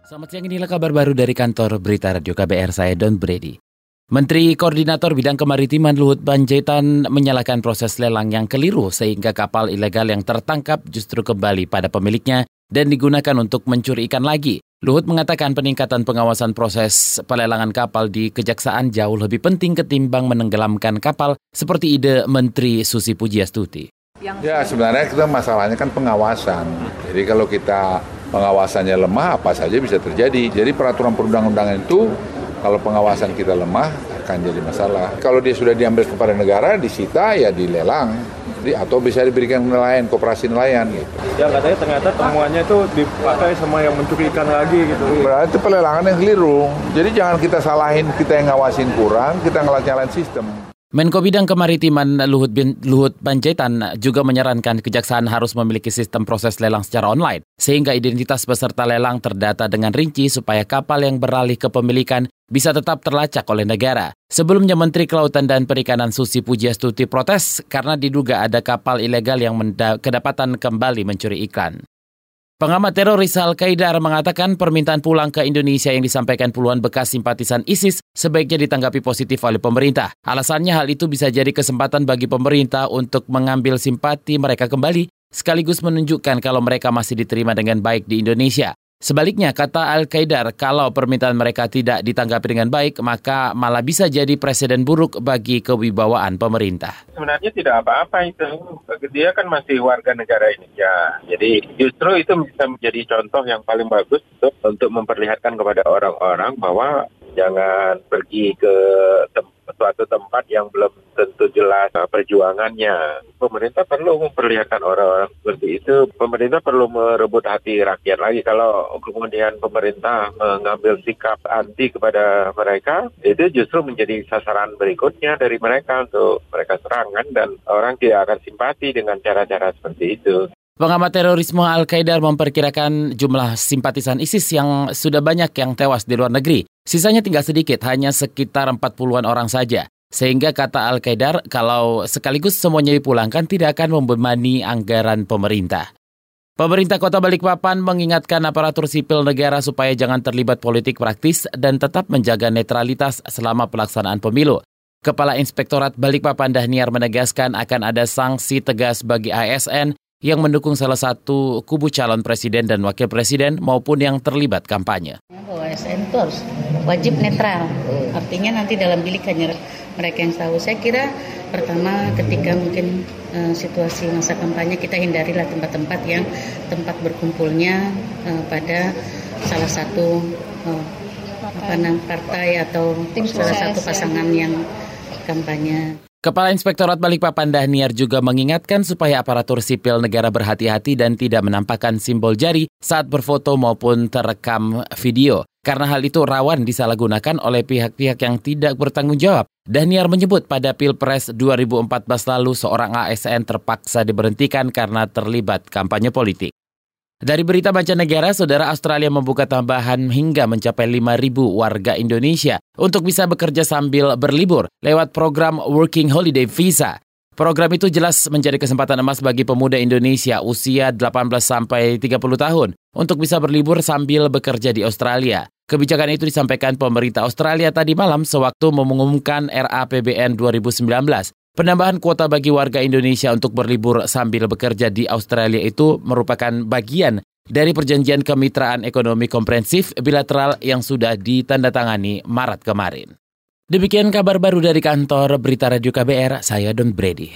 Selamat siang, inilah kabar baru dari kantor Berita Radio KBR, saya Don Brady. Menteri Koordinator Bidang Kemaritiman Luhut Banjaitan menyalahkan proses lelang yang keliru sehingga kapal ilegal yang tertangkap justru kembali pada pemiliknya dan digunakan untuk mencuri ikan lagi. Luhut mengatakan peningkatan pengawasan proses pelelangan kapal di kejaksaan jauh lebih penting ketimbang menenggelamkan kapal seperti ide Menteri Susi Pujiastuti. Ya sebenarnya kita masalahnya kan pengawasan. Jadi kalau kita pengawasannya lemah apa saja bisa terjadi. Jadi peraturan perundang-undangan itu kalau pengawasan kita lemah akan jadi masalah. Kalau dia sudah diambil kepada negara, disita ya dilelang. Di, atau bisa diberikan nelayan, kooperasi nelayan gitu. Ya katanya ternyata temuannya itu dipakai sama yang mencuri ikan lagi gitu. Berarti pelelangan yang keliru. Jadi jangan kita salahin kita yang ngawasin kurang, kita ngelain sistem. Menko Bidang Kemaritiman Luhut, Bin, Luhut Panjaitan juga menyarankan kejaksaan harus memiliki sistem proses lelang secara online, sehingga identitas peserta lelang terdata dengan rinci supaya kapal yang beralih ke pemilikan bisa tetap terlacak oleh negara. Sebelumnya Menteri Kelautan dan Perikanan Susi Pujiastuti protes karena diduga ada kapal ilegal yang kedapatan kembali mencuri ikan. Pengamat teroris Al-Qaeda mengatakan permintaan pulang ke Indonesia yang disampaikan puluhan bekas simpatisan ISIS sebaiknya ditanggapi positif oleh pemerintah. Alasannya hal itu bisa jadi kesempatan bagi pemerintah untuk mengambil simpati mereka kembali, sekaligus menunjukkan kalau mereka masih diterima dengan baik di Indonesia. Sebaliknya, kata Al-Qaidar, kalau permintaan mereka tidak ditanggapi dengan baik, maka malah bisa jadi presiden buruk bagi kewibawaan pemerintah. Sebenarnya tidak apa-apa itu. Dia kan masih warga negara Indonesia. Jadi justru itu bisa menjadi contoh yang paling bagus untuk, untuk memperlihatkan kepada orang-orang bahwa jangan pergi ke suatu tempat yang belum tentu jelas perjuangannya. Pemerintah perlu memperlihatkan orang-orang seperti itu. Pemerintah perlu merebut hati rakyat lagi. Kalau kemudian pemerintah mengambil sikap anti kepada mereka, itu justru menjadi sasaran berikutnya dari mereka untuk mereka serangan dan orang tidak akan simpati dengan cara-cara seperti itu. Pengamat terorisme Al-Qaeda memperkirakan jumlah simpatisan ISIS yang sudah banyak yang tewas di luar negeri. Sisanya tinggal sedikit, hanya sekitar 40-an orang saja. Sehingga kata Al-Qaeda, kalau sekaligus semuanya dipulangkan tidak akan membebani anggaran pemerintah. Pemerintah Kota Balikpapan mengingatkan aparatur sipil negara supaya jangan terlibat politik praktis dan tetap menjaga netralitas selama pelaksanaan pemilu. Kepala Inspektorat Balikpapan Dahniar menegaskan akan ada sanksi tegas bagi ASN yang mendukung salah satu kubu calon presiden dan wakil presiden maupun yang terlibat kampanye. Bahwa ASN itu harus wajib netral, artinya nanti dalam bilik hanya mereka yang tahu. Saya kira pertama ketika mungkin uh, situasi masa kampanye kita hindarilah tempat-tempat yang tempat berkumpulnya uh, pada salah satu uh, apa namanya partai atau Tim salah satu pasangan yang kampanye. Kepala Inspektorat Balikpapan Dahniar juga mengingatkan supaya aparatur sipil negara berhati-hati dan tidak menampakkan simbol jari saat berfoto maupun terekam video. Karena hal itu rawan disalahgunakan oleh pihak-pihak yang tidak bertanggung jawab. Dahniar menyebut pada Pilpres 2014 lalu seorang ASN terpaksa diberhentikan karena terlibat kampanye politik. Dari berita mancanegara, saudara Australia membuka tambahan hingga mencapai 5.000 warga Indonesia untuk bisa bekerja sambil berlibur lewat program Working Holiday Visa. Program itu jelas menjadi kesempatan emas bagi pemuda Indonesia usia 18 sampai 30 tahun untuk bisa berlibur sambil bekerja di Australia. Kebijakan itu disampaikan pemerintah Australia tadi malam sewaktu mengumumkan RAPBN 2019. Penambahan kuota bagi warga Indonesia untuk berlibur sambil bekerja di Australia itu merupakan bagian dari perjanjian kemitraan ekonomi komprehensif bilateral yang sudah ditandatangani Maret kemarin. Demikian kabar baru dari kantor Berita Radio KBR, saya Don Brady.